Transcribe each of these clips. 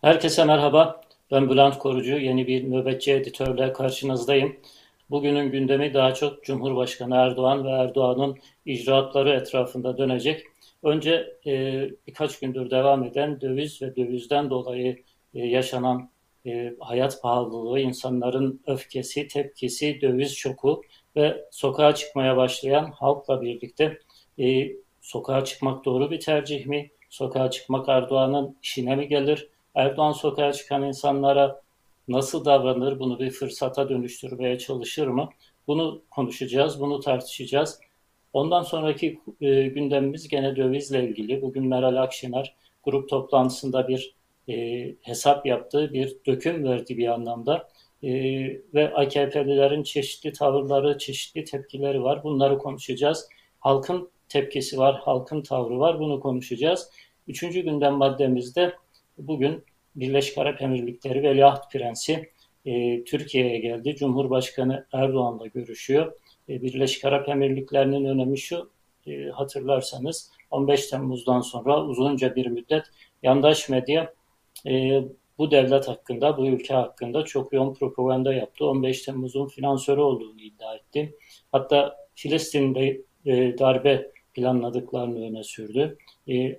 Herkese merhaba. Ben Bülent Korucu. Yeni bir nöbetçi editörle karşınızdayım. Bugünün gündemi daha çok Cumhurbaşkanı Erdoğan ve Erdoğan'ın icraatları etrafında dönecek. Önce e, birkaç gündür devam eden döviz ve dövizden dolayı e, yaşanan e, hayat pahalılığı, insanların öfkesi, tepkisi, döviz şoku ve sokağa çıkmaya başlayan halkla birlikte e, sokağa çıkmak doğru bir tercih mi? Sokağa çıkmak Erdoğan'ın işine mi gelir? Erdoğan sokağa çıkan insanlara nasıl davranır, bunu bir fırsata dönüştürmeye çalışır mı? Bunu konuşacağız, bunu tartışacağız. Ondan sonraki e, gündemimiz gene dövizle ilgili. Bugün Meral Akşener grup toplantısında bir e, hesap yaptı, bir döküm verdi bir anlamda. E, ve AKP'lilerin çeşitli tavırları, çeşitli tepkileri var. Bunları konuşacağız. Halkın tepkisi var, halkın tavrı var. Bunu konuşacağız. Üçüncü gündem maddemizde bugün Birleşik Arap Emirlikleri Veliaht Prensi e, Türkiye'ye geldi. Cumhurbaşkanı Erdoğan'la görüşüyor. E, Birleşik Arap Emirlikleri'nin önemi şu, e, hatırlarsanız 15 Temmuz'dan sonra uzunca bir müddet yandaş medya e, bu devlet hakkında, bu ülke hakkında çok yoğun propaganda yaptı. 15 Temmuz'un finansörü olduğunu iddia etti. Hatta Filistin'de e, darbe planladıklarını öne sürdü. E,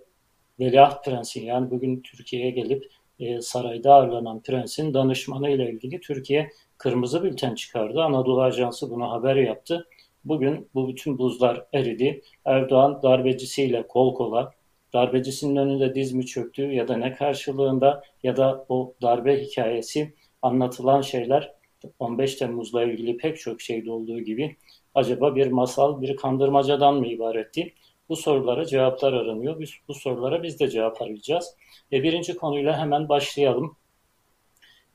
Veliaht Prensi yani bugün Türkiye'ye gelip e, sarayda ağırlanan prensin danışmanı ile ilgili Türkiye kırmızı bülten çıkardı. Anadolu Ajansı bunu haber yaptı. Bugün bu bütün buzlar eridi. Erdoğan darbecisiyle kol kola, darbecisinin önünde diz mi çöktü ya da ne karşılığında ya da o darbe hikayesi anlatılan şeyler 15 Temmuz'la ilgili pek çok şeyde olduğu gibi acaba bir masal, bir kandırmacadan mı ibaretti? Bu sorulara cevaplar aranıyor. Biz, bu sorulara biz de cevap arayacağız. E, birinci konuyla hemen başlayalım.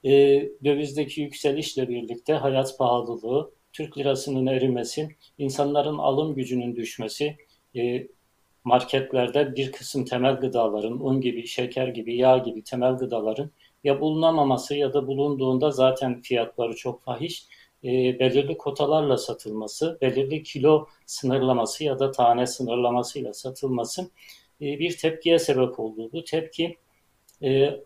E, dövizdeki yükselişle birlikte hayat pahalılığı, Türk lirasının erimesi, insanların alım gücünün düşmesi, e, marketlerde bir kısım temel gıdaların, un gibi, şeker gibi, yağ gibi temel gıdaların ya bulunamaması ya da bulunduğunda zaten fiyatları çok fahiş e, belirli kotalarla satılması, belirli kilo sınırlaması ya da tane sınırlamasıyla satılması e, bir tepkiye sebep oldu. Bu tepki e,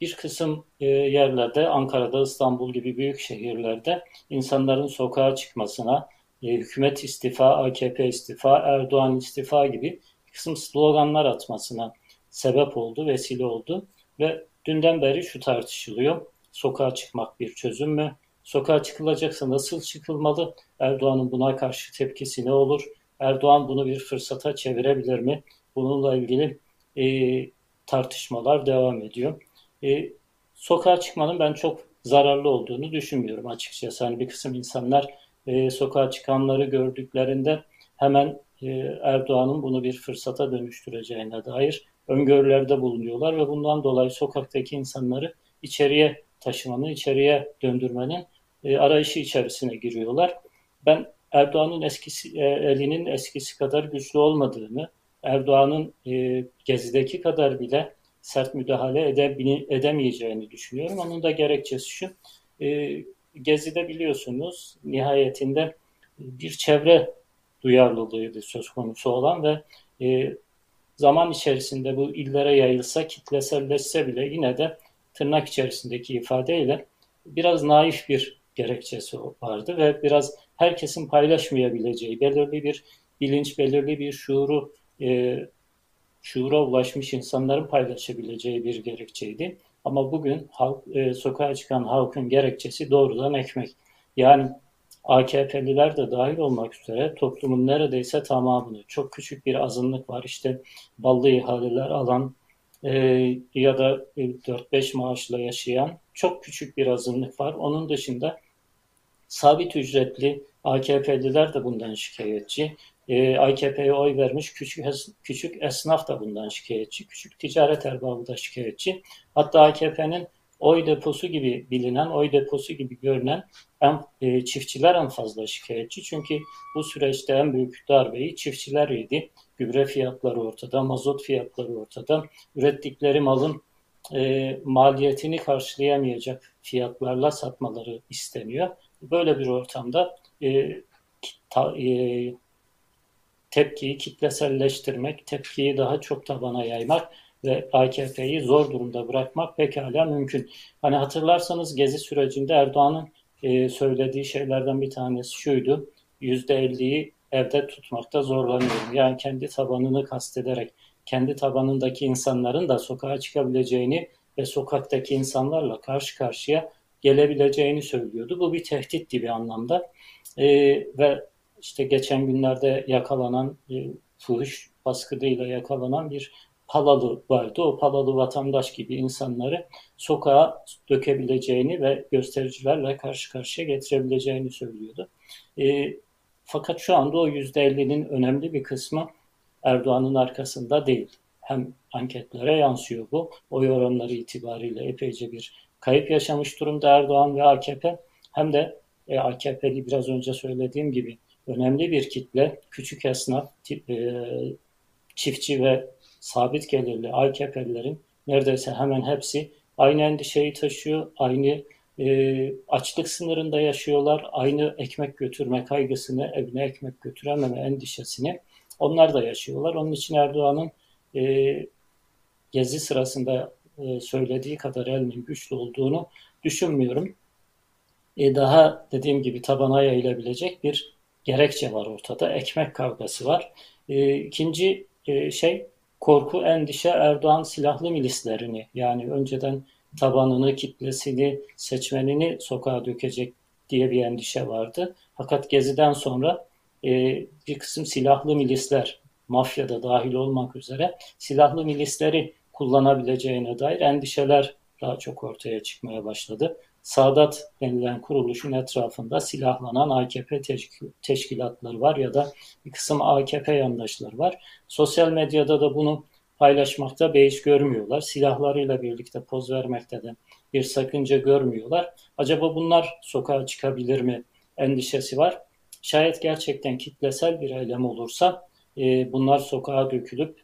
bir kısım yerlerde, Ankara'da, İstanbul gibi büyük şehirlerde insanların sokağa çıkmasına, hükümet istifa, AKP istifa, Erdoğan istifa gibi bir kısım sloganlar atmasına sebep oldu, vesile oldu ve dünden beri şu tartışılıyor. Sokağa çıkmak bir çözüm mü? Sokağa çıkılacaksa nasıl çıkılmalı? Erdoğan'ın buna karşı tepkisi ne olur? Erdoğan bunu bir fırsata çevirebilir mi? Bununla ilgili e, tartışmalar devam ediyor. E, sokağa çıkmanın ben çok zararlı olduğunu düşünmüyorum açıkçası. Hani bir kısım insanlar e, sokağa çıkanları gördüklerinde hemen e, Erdoğan'ın bunu bir fırsata dönüştüreceğine dair öngörülerde bulunuyorlar ve bundan dolayı sokaktaki insanları içeriye taşımanın, içeriye döndürmenin e, arayışı içerisine giriyorlar. Ben Erdoğan'ın eskisi elinin eskisi kadar güçlü olmadığını, Erdoğan'ın e, gezideki kadar bile sert müdahale ede, edemeyeceğini düşünüyorum. Onun da gerekçesi şu, e, gezide biliyorsunuz nihayetinde bir çevre duyarlılığıydı söz konusu olan ve e, zaman içerisinde bu illere yayılsa, kitleselleşse bile yine de tırnak içerisindeki ifadeyle biraz naif bir gerekçesi vardı ve biraz herkesin paylaşmayabileceği belirli bir bilinç, belirli bir şuuru e, şuura ulaşmış insanların paylaşabileceği bir gerekçeydi. Ama bugün halk, e, sokağa çıkan halkın gerekçesi doğrudan ekmek. Yani AKP'liler de dahil olmak üzere toplumun neredeyse tamamını, çok küçük bir azınlık var. İşte ballı ihaleler alan e, ya da 4-5 maaşla yaşayan çok küçük bir azınlık var. Onun dışında sabit ücretli AKP'liler de bundan şikayetçi. E, AKP'ye oy vermiş küçük küçük esnaf da bundan şikayetçi. Küçük ticaret erbabı da şikayetçi. Hatta AKP'nin oy deposu gibi bilinen, oy deposu gibi görünen en, e, çiftçiler en fazla şikayetçi. Çünkü bu süreçte en büyük darbeyi çiftçiler yedi. Gübre fiyatları ortada, mazot fiyatları ortada. Ürettikleri malın e, maliyetini karşılayamayacak fiyatlarla satmaları isteniyor. Böyle bir ortamda e, ta, e, tepkiyi kitleselleştirmek, tepkiyi daha çok tabana yaymak ve AKP'yi zor durumda bırakmak pekala mümkün. Hani hatırlarsanız gezi sürecinde Erdoğan'ın e, söylediği şeylerden bir tanesi şuydu. %50'yi evde tutmakta zorlanıyorum. Yani kendi tabanını kastederek kendi tabanındaki insanların da sokağa çıkabileceğini ve sokaktaki insanlarla karşı karşıya gelebileceğini söylüyordu. Bu bir tehditti bir anlamda. E, ve işte geçen günlerde yakalanan e, fuhuş baskıdıyla yakalanan bir Palalı vardı. O Palalı vatandaş gibi insanları sokağa dökebileceğini ve göstericilerle karşı karşıya getirebileceğini söylüyordu. E, fakat şu anda o %50'nin önemli bir kısmı Erdoğan'ın arkasında değil. Hem anketlere yansıyor bu. Oy oranları itibariyle epeyce bir kayıp yaşamış durumda Erdoğan ve AKP. Hem de e, AKP'li biraz önce söylediğim gibi önemli bir kitle, küçük esnaf, e, çiftçi ve sabit gelirli AKP'lilerin neredeyse hemen hepsi aynı endişeyi taşıyor, aynı e, açlık sınırında yaşıyorlar, aynı ekmek götürme kaygısını, evine ekmek götürememe endişesini onlar da yaşıyorlar. Onun için Erdoğan'ın e, gezi sırasında e, söylediği kadar elinin güçlü olduğunu düşünmüyorum. E, daha dediğim gibi tabana yayılabilecek bir gerekçe var ortada. Ekmek kavgası var. E, ikinci e, şey korku, endişe Erdoğan silahlı milislerini yani önceden tabanını, kitlesini, seçmenini sokağa dökecek diye bir endişe vardı. Fakat Gezi'den sonra e, bir kısım silahlı milisler, mafyada dahil olmak üzere silahlı milisleri kullanabileceğine dair endişeler daha çok ortaya çıkmaya başladı. Sadat denilen kuruluşun etrafında silahlanan AKP teşkilatları var ya da bir kısım AKP yandaşları var. Sosyal medyada da bunu paylaşmakta beis görmüyorlar. Silahlarıyla birlikte poz vermekte de bir sakınca görmüyorlar. Acaba bunlar sokağa çıkabilir mi endişesi var. Şayet gerçekten kitlesel bir eylem olursa e, bunlar sokağa dökülüp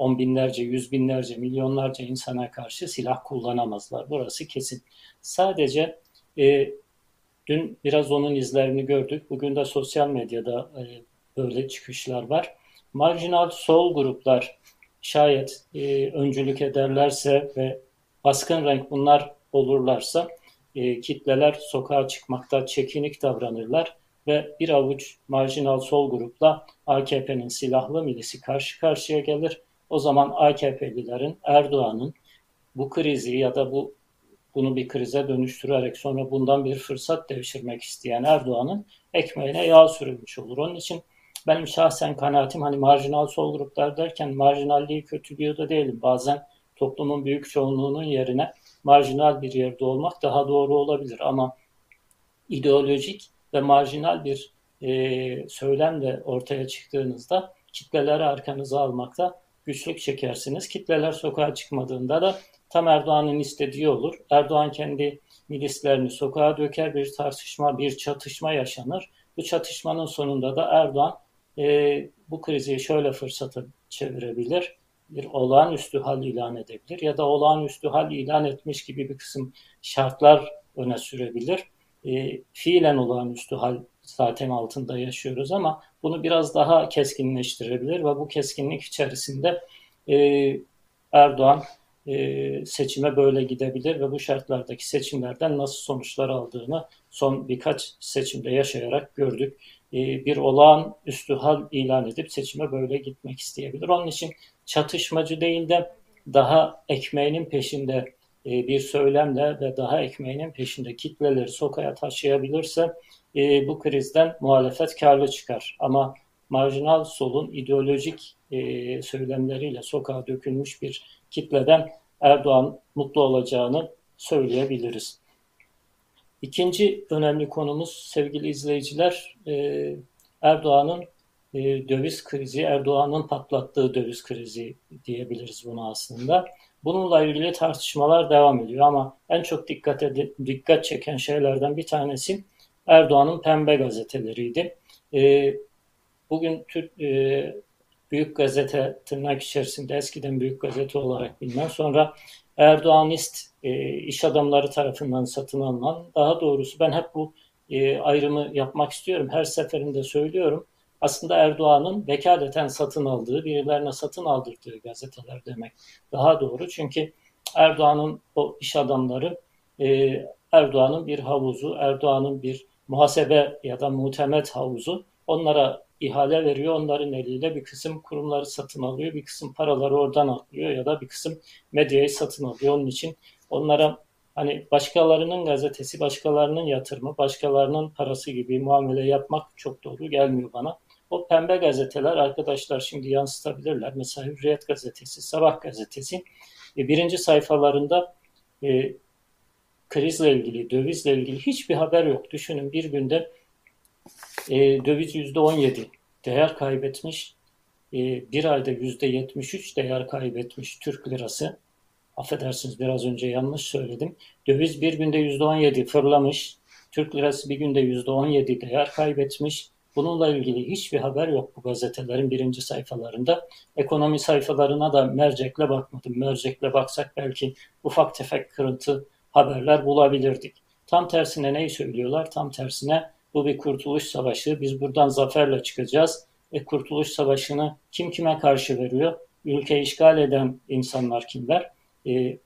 on binlerce, yüz binlerce, milyonlarca insana karşı silah kullanamazlar. Burası kesin. Sadece e, dün biraz onun izlerini gördük. Bugün de sosyal medyada e, böyle çıkışlar var. Marjinal sol gruplar şayet e, öncülük ederlerse ve baskın renk bunlar olurlarsa e, kitleler sokağa çıkmakta çekinik davranırlar ve bir avuç marjinal sol grupla AKP'nin silahlı milisi karşı karşıya gelir. O zaman AKP'lilerin Erdoğan'ın bu krizi ya da bu bunu bir krize dönüştürerek sonra bundan bir fırsat devşirmek isteyen Erdoğan'ın ekmeğine yağ sürülmüş olur. Onun için benim şahsen kanaatim hani marjinal sol gruplar derken marjinalliği kötülüyor da değilim. Bazen toplumun büyük çoğunluğunun yerine marjinal bir yerde olmak daha doğru olabilir ama ideolojik ve marjinal bir e, söylemle ortaya çıktığınızda kitleleri arkanıza almakta güçlük çekersiniz. Kitleler sokağa çıkmadığında da tam Erdoğan'ın istediği olur. Erdoğan kendi milislerini sokağa döker, bir tartışma, bir çatışma yaşanır. Bu çatışmanın sonunda da Erdoğan e, bu krizi şöyle fırsata çevirebilir. Bir olağanüstü hal ilan edebilir ya da olağanüstü hal ilan etmiş gibi bir kısım şartlar öne sürebilir. E, fiilen olağanüstü hal zaten altında yaşıyoruz ama bunu biraz daha keskinleştirebilir ve bu keskinlik içerisinde e, Erdoğan e, seçime böyle gidebilir ve bu şartlardaki seçimlerden nasıl sonuçlar aldığını son birkaç seçimde yaşayarak gördük. E, bir olağan üstü hal ilan edip seçime böyle gitmek isteyebilir. Onun için çatışmacı değil de daha ekmeğinin peşinde e, bir söylemle ve daha ekmeğinin peşinde kitleleri sokağa taşıyabilirse e, bu krizden muhalefet karlı çıkar. Ama marjinal solun ideolojik e, söylemleriyle sokağa dökülmüş bir kitleden Erdoğan mutlu olacağını söyleyebiliriz. İkinci önemli konumuz sevgili izleyiciler e, Erdoğan'ın e, döviz krizi, Erdoğan'ın patlattığı döviz krizi diyebiliriz bunu aslında. Bununla ilgili tartışmalar devam ediyor ama en çok dikkat, dikkat çeken şeylerden bir tanesi Erdoğan'ın pembe gazeteleriydi. E, bugün Türk e, büyük gazete tırnak içerisinde eskiden büyük gazete olarak bilinen sonra Erdoğanist e, iş adamları tarafından satın alınan daha doğrusu ben hep bu e, ayrımı yapmak istiyorum. Her seferinde söylüyorum. aslında Erdoğan'ın vekaleten satın aldığı, birilerine satın aldırdığı gazeteler demek daha doğru. Çünkü Erdoğan'ın o iş adamları e, Erdoğan'ın bir havuzu, Erdoğan'ın bir muhasebe ya da muhtemet havuzu onlara ihale veriyor. Onların eliyle bir kısım kurumları satın alıyor, bir kısım paraları oradan alıyor ya da bir kısım medyayı satın alıyor. Onun için onlara hani başkalarının gazetesi, başkalarının yatırımı, başkalarının parası gibi muamele yapmak çok doğru gelmiyor bana. O pembe gazeteler arkadaşlar şimdi yansıtabilirler. Mesela Hürriyet gazetesi, Sabah gazetesi e, birinci sayfalarında e, krizle ilgili, dövizle ilgili hiçbir haber yok. Düşünün bir günde e, döviz %17 değer kaybetmiş. E, bir ayda %73 değer kaybetmiş Türk lirası. Affedersiniz biraz önce yanlış söyledim. Döviz bir günde %17 fırlamış. Türk lirası bir günde %17 değer kaybetmiş. Bununla ilgili hiçbir haber yok bu gazetelerin birinci sayfalarında. Ekonomi sayfalarına da mercekle bakmadım. Mercekle baksak belki ufak tefek kırıntı haberler bulabilirdik. Tam tersine neyi söylüyorlar? Tam tersine bu bir kurtuluş savaşı. Biz buradan zaferle çıkacağız. E, kurtuluş savaşını kim kime karşı veriyor? Ülke işgal eden insanlar kimler? E,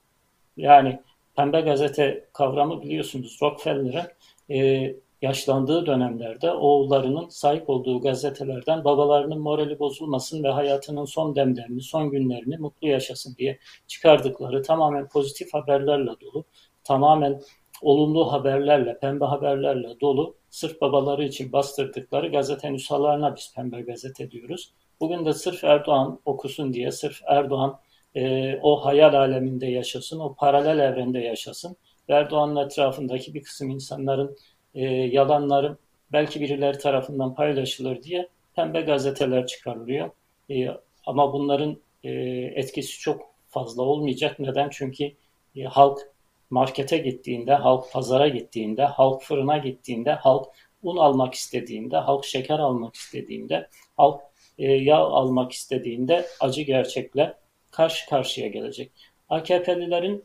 yani pembe gazete kavramı biliyorsunuz Rockefeller'ın e, yaşlandığı dönemlerde oğullarının sahip olduğu gazetelerden babalarının morali bozulmasın ve hayatının son demlerini, son günlerini mutlu yaşasın diye çıkardıkları tamamen pozitif haberlerle dolu, tamamen olumlu haberlerle, pembe haberlerle dolu sırf babaları için bastırdıkları gazete nüshalarına biz pembe gazete diyoruz. Bugün de sırf Erdoğan okusun diye, sırf Erdoğan e, o hayal aleminde yaşasın, o paralel evrende yaşasın. Erdoğan'ın etrafındaki bir kısım insanların e, yalanları belki birileri tarafından paylaşılır diye pembe gazeteler çıkarılıyor. E, ama bunların e, etkisi çok fazla olmayacak. Neden? Çünkü e, halk markete gittiğinde, halk pazara gittiğinde, halk fırına gittiğinde, halk un almak istediğinde, halk şeker almak istediğinde, halk e, yağ almak istediğinde acı gerçekle karşı karşıya gelecek. AKP'lilerin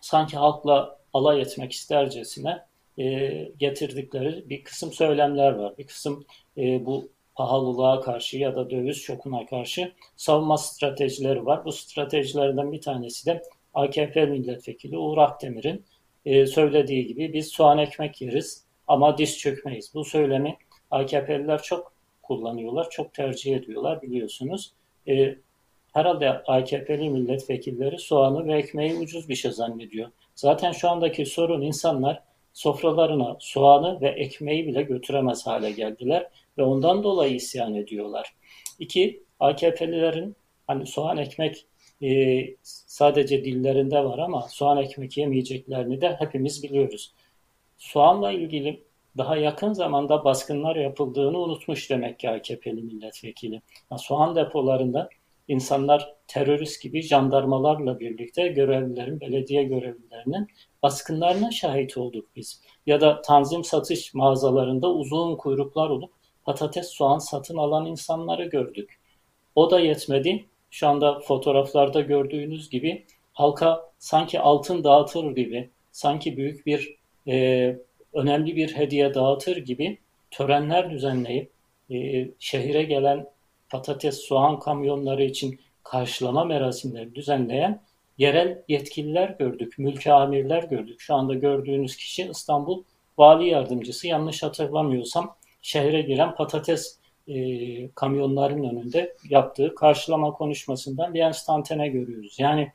sanki halkla alay etmek istercesine e, getirdikleri bir kısım söylemler var. Bir kısım e, bu pahalılığa karşı ya da döviz şokuna karşı savunma stratejileri var. Bu stratejilerden bir tanesi de AKP milletvekili Uğur Akdemir'in e, söylediği gibi biz soğan ekmek yeriz ama diz çökmeyiz. Bu söylemi AKP'liler çok kullanıyorlar, çok tercih ediyorlar biliyorsunuz. E, herhalde AKP'li milletvekilleri soğanı ve ekmeği ucuz bir şey zannediyor. Zaten şu andaki sorun insanlar sofralarına soğanı ve ekmeği bile götüremez hale geldiler ve ondan dolayı isyan ediyorlar. İki, AKP'lilerin hani soğan ekmek e, sadece dillerinde var ama soğan ekmek yemeyeceklerini de hepimiz biliyoruz. Soğanla ilgili daha yakın zamanda baskınlar yapıldığını unutmuş demek ki AKP'li milletvekili. Yani soğan depolarında insanlar terörist gibi jandarmalarla birlikte görevlilerin, belediye görevlilerinin baskınlarına şahit olduk biz. Ya da tanzim satış mağazalarında uzun kuyruklar olup patates, soğan satın alan insanları gördük. O da yetmedi. Şu anda fotoğraflarda gördüğünüz gibi halka sanki altın dağıtır gibi, sanki büyük bir e, önemli bir hediye dağıtır gibi törenler düzenleyip e, şehire gelen patates, soğan kamyonları için karşılama merasimleri düzenleyen yerel yetkililer gördük, mülki amirler gördük. Şu anda gördüğünüz kişi İstanbul Vali Yardımcısı. Yanlış hatırlamıyorsam şehre giren patates e, kamyonların önünde yaptığı karşılama konuşmasından bir enstantane görüyoruz. Yani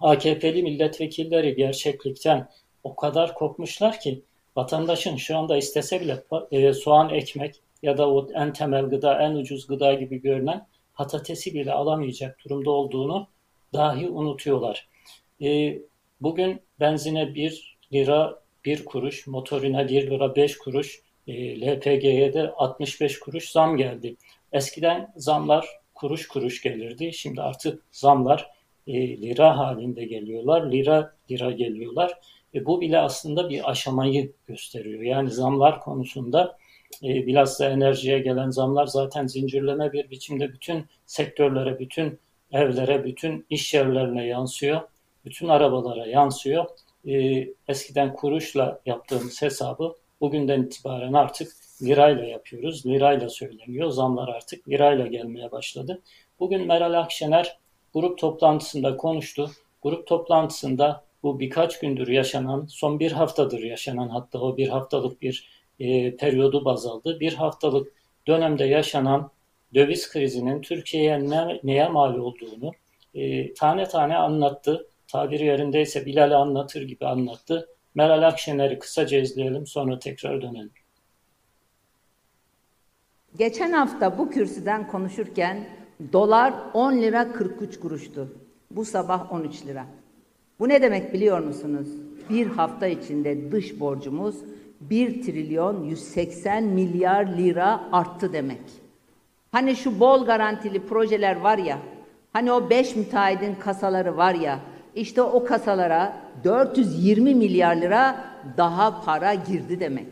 AKP'li milletvekilleri gerçeklikten o kadar kopmuşlar ki vatandaşın şu anda istese bile e, soğan ekmek ya da o en temel gıda, en ucuz gıda gibi görünen patatesi bile alamayacak durumda olduğunu dahi unutuyorlar. E, bugün benzine 1 lira 1 kuruş, motorine 1 lira 5 kuruş, LPG'ye de 65 kuruş zam geldi. Eskiden zamlar kuruş kuruş gelirdi. Şimdi artık zamlar e, lira halinde geliyorlar. Lira lira geliyorlar. E, bu bile aslında bir aşamayı gösteriyor. Yani zamlar konusunda e, bilhassa enerjiye gelen zamlar zaten zincirleme bir biçimde bütün sektörlere, bütün evlere, bütün iş yerlerine yansıyor. Bütün arabalara yansıyor. E, eskiden kuruşla yaptığımız hesabı bugünden itibaren artık lirayla yapıyoruz. Lirayla söyleniyor. Zamlar artık lirayla gelmeye başladı. Bugün Meral Akşener grup toplantısında konuştu. Grup toplantısında bu birkaç gündür yaşanan, son bir haftadır yaşanan hatta o bir haftalık bir e, periyodu baz aldı. Bir haftalık dönemde yaşanan döviz krizinin Türkiye'ye ne, neye mal olduğunu e, tane tane anlattı. Tabiri yerindeyse Bilal'i anlatır gibi anlattı. Meral Akşener'i kısaca izleyelim sonra tekrar dönelim. Geçen hafta bu kürsüden konuşurken dolar 10 lira 43 kuruştu. Bu sabah 13 lira. Bu ne demek biliyor musunuz? Bir hafta içinde dış borcumuz 1 trilyon 180 milyar lira arttı demek. Hani şu bol garantili projeler var ya, hani o 5 müteahhidin kasaları var ya, işte o kasalara 420 milyar lira daha para girdi demek.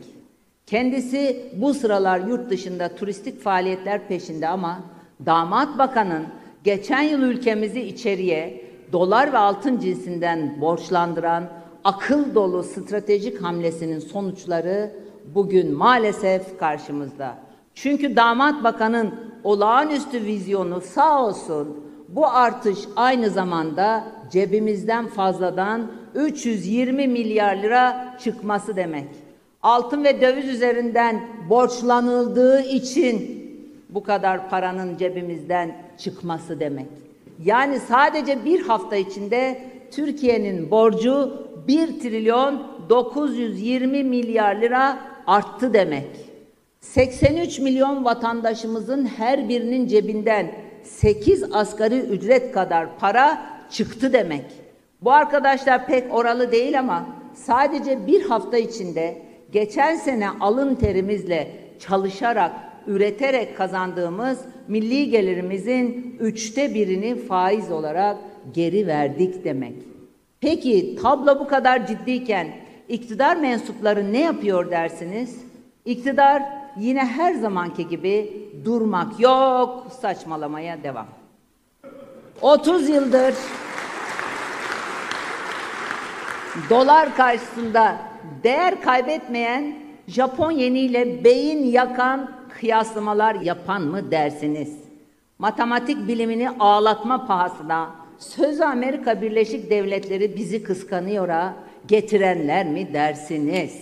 Kendisi bu sıralar yurt dışında turistik faaliyetler peşinde ama damat bakanın geçen yıl ülkemizi içeriye dolar ve altın cinsinden borçlandıran akıl dolu stratejik hamlesinin sonuçları bugün maalesef karşımızda. Çünkü damat bakanın olağanüstü vizyonu sağ olsun bu artış aynı zamanda cebimizden fazladan 320 milyar lira çıkması demek. Altın ve döviz üzerinden borçlanıldığı için bu kadar paranın cebimizden çıkması demek. Yani sadece bir hafta içinde Türkiye'nin borcu 1 trilyon 920 milyar lira arttı demek. 83 milyon vatandaşımızın her birinin cebinden 8 asgari ücret kadar para çıktı demek. Bu arkadaşlar pek oralı değil ama sadece bir hafta içinde geçen sene alın terimizle çalışarak, üreterek kazandığımız milli gelirimizin üçte birini faiz olarak geri verdik demek. Peki tablo bu kadar ciddiyken iktidar mensupları ne yapıyor dersiniz? İktidar yine her zamanki gibi durmak yok, saçmalamaya devam. 30 yıldır dolar karşısında değer kaybetmeyen Japon yeniyle beyin yakan kıyaslamalar yapan mı dersiniz? Matematik bilimini ağlatma pahasına sözü Amerika Birleşik Devletleri bizi kıskanıyora getirenler mi dersiniz?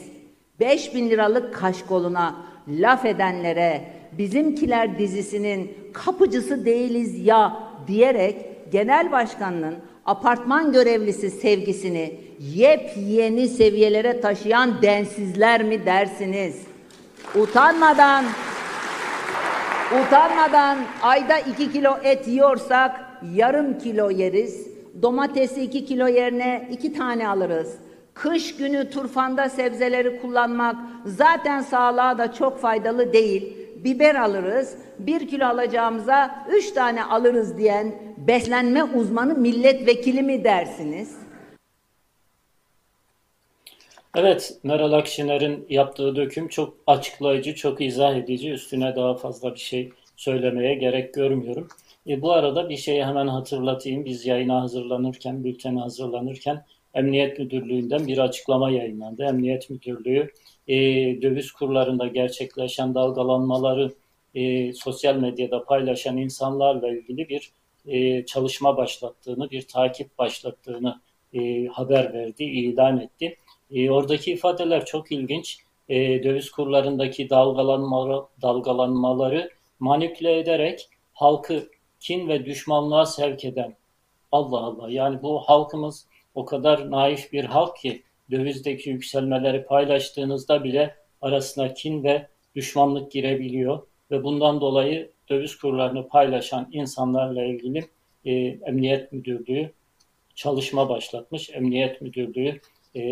5 bin liralık kaşkoluna laf edenlere bizimkiler dizisinin kapıcısı değiliz ya diyerek genel başkanının apartman görevlisi sevgisini yepyeni seviyelere taşıyan densizler mi dersiniz? Utanmadan utanmadan ayda iki kilo et yiyorsak yarım kilo yeriz. Domatesi iki kilo yerine iki tane alırız. Kış günü turfanda sebzeleri kullanmak zaten sağlığa da çok faydalı değil. Biber alırız, bir kilo alacağımıza üç tane alırız diyen beslenme uzmanı milletvekili mi dersiniz? Evet, Meral Akşener'in yaptığı döküm çok açıklayıcı, çok izah edici. Üstüne daha fazla bir şey söylemeye gerek görmüyorum. E, bu arada bir şeyi hemen hatırlatayım. Biz yayına hazırlanırken, bültene hazırlanırken Emniyet Müdürlüğü'nden bir açıklama yayınlandı. Emniyet Müdürlüğü e, döviz kurlarında gerçekleşen dalgalanmaları e, sosyal medyada paylaşan insanlarla ilgili bir e, çalışma başlattığını, bir takip başlattığını e, haber verdi, ilan etti. E, oradaki ifadeler çok ilginç. E, döviz kurlarındaki dalgalanmaları, dalgalanmaları manipüle ederek halkı kin ve düşmanlığa sevk eden Allah Allah yani bu halkımız o kadar naif bir halk ki dövizdeki yükselmeleri paylaştığınızda bile arasına kin ve düşmanlık girebiliyor ve bundan dolayı döviz kurlarını paylaşan insanlarla ilgili e, Emniyet Müdürlüğü çalışma başlatmış. Emniyet Müdürlüğü e,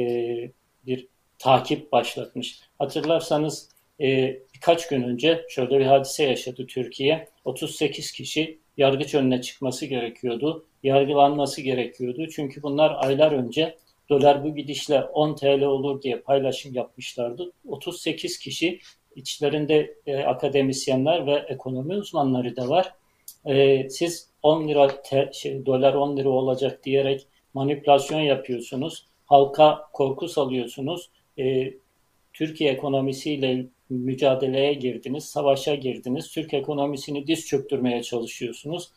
bir takip başlatmış. Hatırlarsanız e, birkaç gün önce şöyle bir hadise yaşadı Türkiye. 38 kişi yargıç önüne çıkması gerekiyordu. Yargılanması gerekiyordu. Çünkü bunlar aylar önce dolar bu gidişle 10 TL olur diye paylaşım yapmışlardı. 38 kişi içlerinde e, akademisyenler ve ekonomi uzmanları da var. E, siz 10 lira te, şey, dolar 10 lira olacak diyerek manipülasyon yapıyorsunuz. Halka korku salıyorsunuz. E, Türkiye ekonomisiyle mücadeleye girdiniz, savaşa girdiniz, Türk ekonomisini diz çöktürmeye çalışıyorsunuz.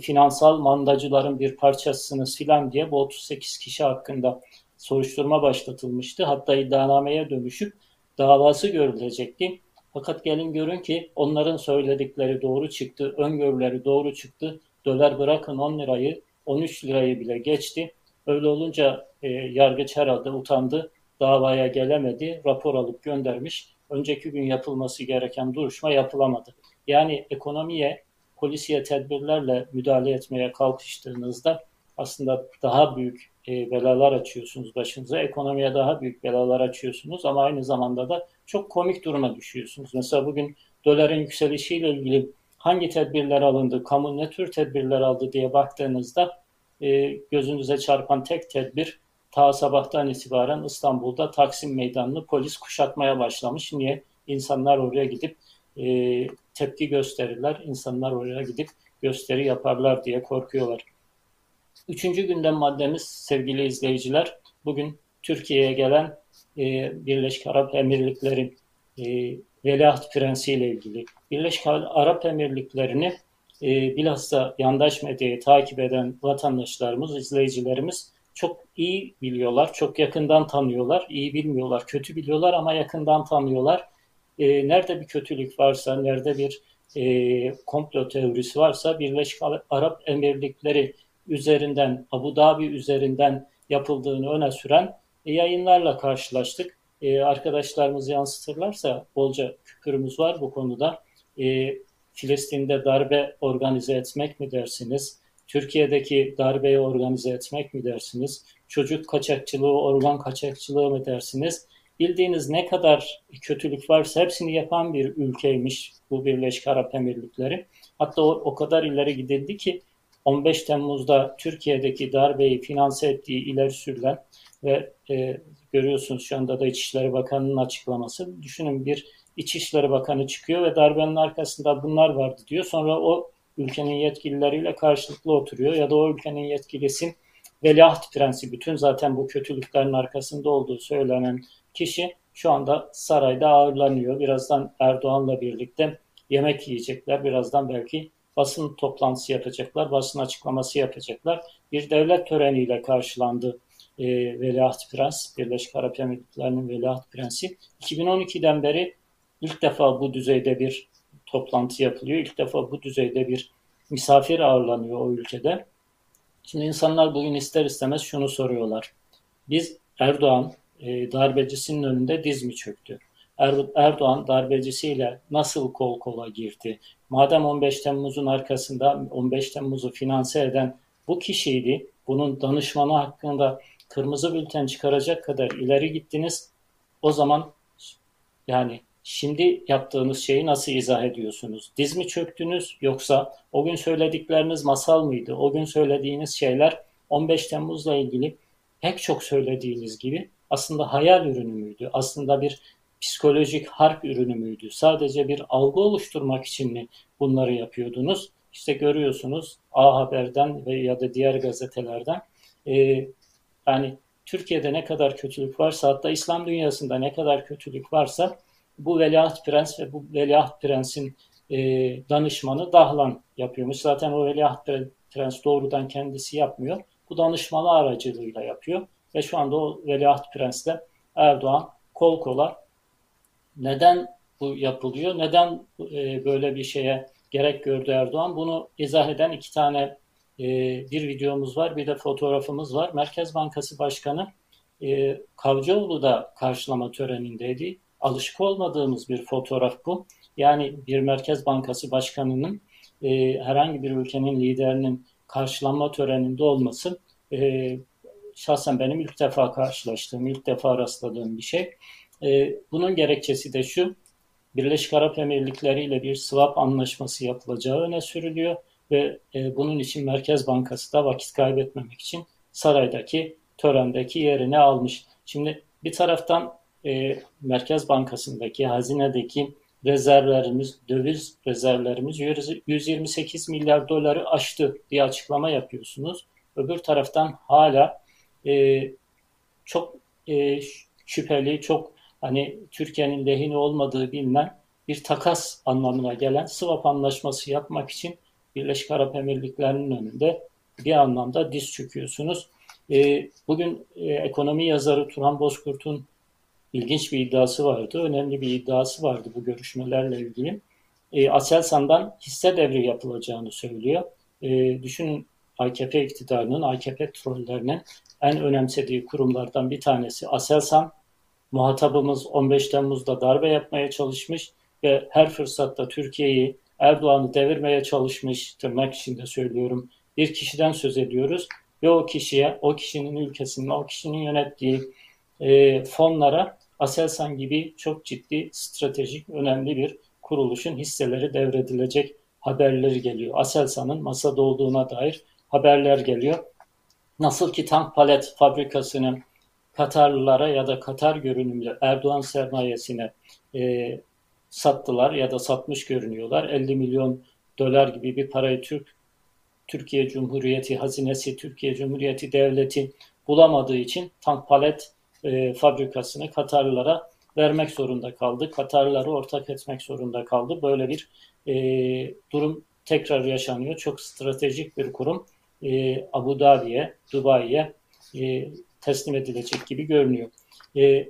Finansal mandacıların bir parçasısınız filan diye bu 38 kişi hakkında soruşturma başlatılmıştı. Hatta iddianameye dönüşüp davası görülecekti. Fakat gelin görün ki onların söyledikleri doğru çıktı, öngörüleri doğru çıktı. Dolar bırakın 10 lirayı, 13 lirayı bile geçti. Öyle olunca e, yargıç herhalde utandı, davaya gelemedi, rapor alıp göndermiş. Önceki gün yapılması gereken duruşma yapılamadı. Yani ekonomiye, polisiye tedbirlerle müdahale etmeye kalkıştığınızda aslında daha büyük e, belalar açıyorsunuz başınıza. Ekonomiye daha büyük belalar açıyorsunuz ama aynı zamanda da çok komik duruma düşüyorsunuz. Mesela bugün doların yükselişiyle ilgili hangi tedbirler alındı, kamu ne tür tedbirler aldı diye baktığınızda e, gözünüze çarpan tek tedbir ta sabahtan itibaren İstanbul'da Taksim Meydanı'nı polis kuşatmaya başlamış. Niye? İnsanlar oraya gidip e, tepki gösterirler, insanlar oraya gidip gösteri yaparlar diye korkuyorlar. Üçüncü gündem maddemiz sevgili izleyiciler, bugün Türkiye'ye gelen e, Birleşik Arap Emirlikleri e, Veliaht Prensi ile ilgili. Birleşik Arap Emirlikleri'ni e, bilhassa yandaş medyayı takip eden vatandaşlarımız, izleyicilerimiz çok iyi biliyorlar, çok yakından tanıyorlar. İyi bilmiyorlar, kötü biliyorlar ama yakından tanıyorlar. E, nerede bir kötülük varsa, nerede bir e, komplo teorisi varsa Birleşik Arap Emirlikleri üzerinden, Abu Dhabi üzerinden yapıldığını öne süren e, yayınlarla karşılaştık. E, arkadaşlarımız yansıtırlarsa bolca küpürümüz var bu konuda. E, Filistin'de darbe organize etmek mi dersiniz? Türkiye'deki darbeyi organize etmek mi dersiniz? Çocuk kaçakçılığı, organ kaçakçılığı mı dersiniz? Bildiğiniz ne kadar kötülük varsa hepsini yapan bir ülkeymiş bu Birleşik Arap Emirlikleri. Hatta o, o kadar ileri gidildi ki 15 Temmuz'da Türkiye'deki darbeyi finanse ettiği ileri sürülen ve e, görüyorsunuz şu anda da İçişleri Bakanı'nın açıklaması. Düşünün bir İçişleri Bakanı çıkıyor ve darbenin arkasında bunlar vardı diyor. Sonra o ülkenin yetkilileriyle karşılıklı oturuyor ya da o ülkenin yetkilisi veliaht prensi bütün zaten bu kötülüklerin arkasında olduğu söylenen kişi şu anda sarayda ağırlanıyor. Birazdan Erdoğan'la birlikte yemek yiyecekler. Birazdan belki basın toplantısı yapacaklar, basın açıklaması yapacaklar. Bir devlet töreniyle karşılandı e, Veliaht Prens, Birleşik Arap Emirlikleri'nin Veliaht Prensi. 2012'den beri ilk defa bu düzeyde bir toplantı yapılıyor. İlk defa bu düzeyde bir misafir ağırlanıyor o ülkede. Şimdi insanlar bugün ister istemez şunu soruyorlar. Biz Erdoğan e, darbecisinin önünde diz mi çöktü? Er, Erdoğan darbecisiyle nasıl kol kola girdi? Madem 15 Temmuz'un arkasında 15 Temmuz'u finanse eden bu kişiydi, bunun danışmanı hakkında kırmızı bülten çıkaracak kadar ileri gittiniz. O zaman yani şimdi yaptığınız şeyi nasıl izah ediyorsunuz? Diz mi çöktünüz yoksa o gün söyledikleriniz masal mıydı? O gün söylediğiniz şeyler 15 Temmuz'la ilgili pek çok söylediğiniz gibi aslında hayal ürünü müydü? Aslında bir psikolojik harp ürünü müydü? Sadece bir algı oluşturmak için mi bunları yapıyordunuz? İşte görüyorsunuz A Haber'den ve ya da diğer gazetelerden e, yani Türkiye'de ne kadar kötülük varsa hatta İslam dünyasında ne kadar kötülük varsa bu veliaht prens ve bu veliaht prensin e, danışmanı Dahlan yapıyormuş. Zaten o veliaht prens doğrudan kendisi yapmıyor. Bu danışmanı aracılığıyla yapıyor. Ve şu anda o veliaht prensle Erdoğan kol kola neden bu yapılıyor? Neden e, böyle bir şeye gerek gördü Erdoğan? Bunu izah eden iki tane e, bir videomuz var, bir de fotoğrafımız var. Merkez Bankası Başkanı e, Kavcıoğlu da karşılama törenindeydi. Alışık olmadığımız bir fotoğraf bu. Yani bir Merkez Bankası Başkanı'nın e, herhangi bir ülkenin liderinin karşılanma töreninde olması e, şahsen benim ilk defa karşılaştığım, ilk defa rastladığım bir şey. E, bunun gerekçesi de şu, Birleşik Arap Emirlikleri ile bir swap anlaşması yapılacağı öne sürülüyor ve e, bunun için Merkez Bankası da vakit kaybetmemek için saraydaki törendeki yerini almış. Şimdi bir taraftan e, Merkez Bankası'ndaki, hazinedeki rezervlerimiz, döviz rezervlerimiz 128 milyar doları aştı diye açıklama yapıyorsunuz. Öbür taraftan hala e, çok e, şüpheli, çok hani Türkiye'nin lehine olmadığı bilinen bir takas anlamına gelen swap anlaşması yapmak için Birleşik Arap Emirlikleri'nin önünde bir anlamda diz çöküyorsunuz. E, bugün e, ekonomi yazarı Turan Bozkurt'un ilginç bir iddiası vardı. Önemli bir iddiası vardı bu görüşmelerle ilgili. E, Aselsan'dan hisse devri yapılacağını söylüyor. E, düşünün AKP iktidarının, AKP trollerinin en önemsediği kurumlardan bir tanesi Aselsan. Muhatabımız 15 Temmuz'da darbe yapmaya çalışmış ve her fırsatta Türkiye'yi, Erdoğan'ı devirmeye çalışmış, tırnak içinde söylüyorum, bir kişiden söz ediyoruz ve o kişiye, o kişinin ülkesinin, o kişinin yönettiği e, fonlara Aselsan gibi çok ciddi, stratejik, önemli bir kuruluşun hisseleri devredilecek haberleri geliyor. Aselsan'ın masada olduğuna dair haberler geliyor. Nasıl ki tank palet fabrikasının Katarlılara ya da Katar görünümlü Erdoğan sermayesine e, sattılar ya da satmış görünüyorlar. 50 milyon dolar gibi bir parayı Türk Türkiye Cumhuriyeti hazinesi, Türkiye Cumhuriyeti devleti bulamadığı için tank palet e, fabrikasını Katarlılara vermek zorunda kaldı. Katarlıları ortak etmek zorunda kaldı. Böyle bir e, durum tekrar yaşanıyor. Çok stratejik bir kurum e, Abu Dhabi'ye, Dubai'ye e, teslim edilecek gibi görünüyor. E,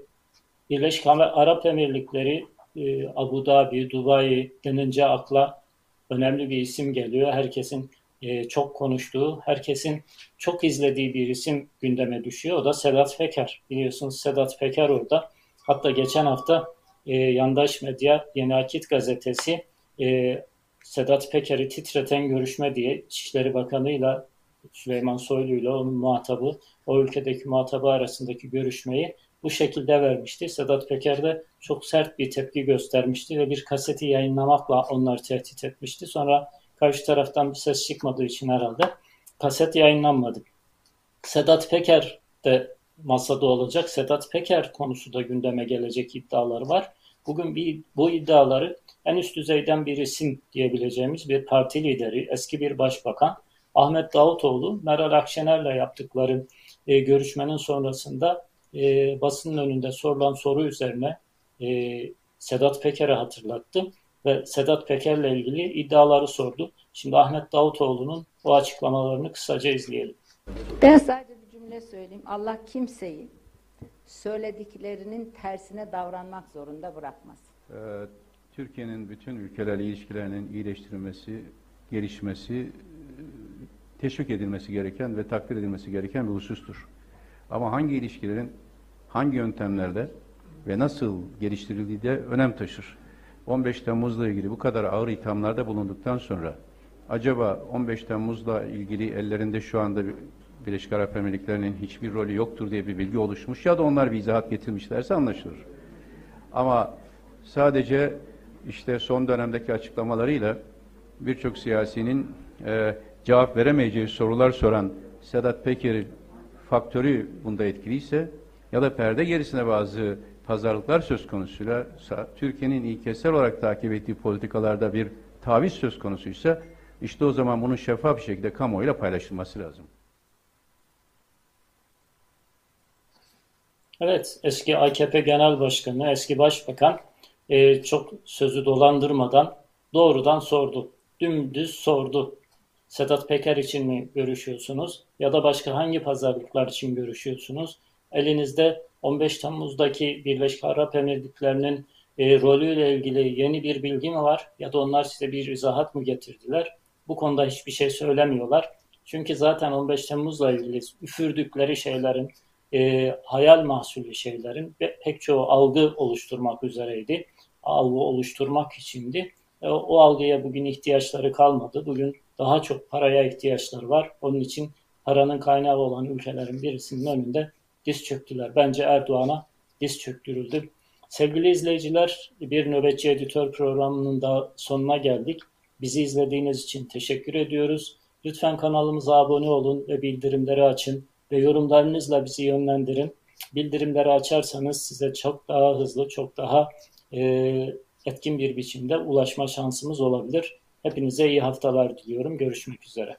Birleşik Arap Emirlikleri, e, Abu Dhabi, Dubai denince akla önemli bir isim geliyor. Herkesin e, çok konuştuğu, herkesin çok izlediği bir isim gündeme düşüyor. O da Sedat Peker. Biliyorsunuz Sedat Peker orada. Hatta geçen hafta e, Yandaş Medya Yeni Akit gazetesi e, Sedat Peker'i titreten görüşme diye İçişleri Bakanı'yla Süleyman Soylu ile onun muhatabı, o ülkedeki muhatabı arasındaki görüşmeyi bu şekilde vermişti. Sedat Peker de çok sert bir tepki göstermişti ve bir kaseti yayınlamakla onları tehdit etmişti. Sonra karşı taraftan bir ses çıkmadığı için herhalde kaset yayınlanmadı. Sedat Peker de masada olacak. Sedat Peker konusu da gündeme gelecek iddiaları var. Bugün bir, bu iddiaları en üst düzeyden bir isim diyebileceğimiz bir parti lideri, eski bir başbakan Ahmet Davutoğlu, Meral Akşener'le yaptıkları e, görüşmenin sonrasında e, basının önünde sorulan soru üzerine e, Sedat Peker'e hatırlattı ve Sedat Peker'le ilgili iddiaları sordu. Şimdi Ahmet Davutoğlu'nun o açıklamalarını kısaca izleyelim. Ben sadece bir cümle söyleyeyim. Allah kimseyi söylediklerinin tersine davranmak zorunda bırakmaz. Ee, Türkiye'nin bütün ülkelerle ilişkilerinin iyileştirilmesi, gelişmesi, teşvik edilmesi gereken ve takdir edilmesi gereken bir husustur. Ama hangi ilişkilerin hangi yöntemlerde ve nasıl geliştirildiği de önem taşır. 15 Temmuz'la ilgili bu kadar ağır ithamlarda bulunduktan sonra acaba 15 Temmuz'la ilgili ellerinde şu anda Birleşik Arap Emirlikleri'nin hiçbir rolü yoktur diye bir bilgi oluşmuş ya da onlar bir izahat getirmişlerse anlaşılır. Ama sadece işte son dönemdeki açıklamalarıyla birçok siyasinin e, cevap veremeyeceği sorular soran Sedat Peker faktörü bunda etkiliyse ya da perde gerisine bazı pazarlıklar söz konusuyla Türkiye'nin ilkesel olarak takip ettiği politikalarda bir taviz söz konusuysa işte o zaman bunun şeffaf bir şekilde kamuoyuyla paylaşılması lazım. Evet, eski AKP Genel Başkanı, eski Başbakan e, çok sözü dolandırmadan doğrudan sordu. Dümdüz sordu. Sedat Peker için mi görüşüyorsunuz ya da başka hangi pazarlıklar için görüşüyorsunuz? Elinizde 15 Temmuz'daki Birleşik Arap Emirlikleri'nin e, rolüyle ilgili yeni bir bilgi mi var ya da onlar size bir izahat mı getirdiler? Bu konuda hiçbir şey söylemiyorlar. Çünkü zaten 15 Temmuz'la ilgili üfürdükleri şeylerin, e, hayal mahsulü şeylerin pek çoğu algı oluşturmak üzereydi. Algı oluşturmak içindi. E, o algıya bugün ihtiyaçları kalmadı. Bugün daha çok paraya ihtiyaçları var. Onun için paranın kaynağı olan ülkelerin birisinin önünde diz çöktüler. Bence Erdoğan'a diz çöktürüldü. Sevgili izleyiciler, bir nöbetçi editör programının da sonuna geldik. Bizi izlediğiniz için teşekkür ediyoruz. Lütfen kanalımıza abone olun ve bildirimleri açın ve yorumlarınızla bizi yönlendirin. Bildirimleri açarsanız size çok daha hızlı, çok daha e, etkin bir biçimde ulaşma şansımız olabilir. Hepinize iyi haftalar diliyorum. Görüşmek üzere.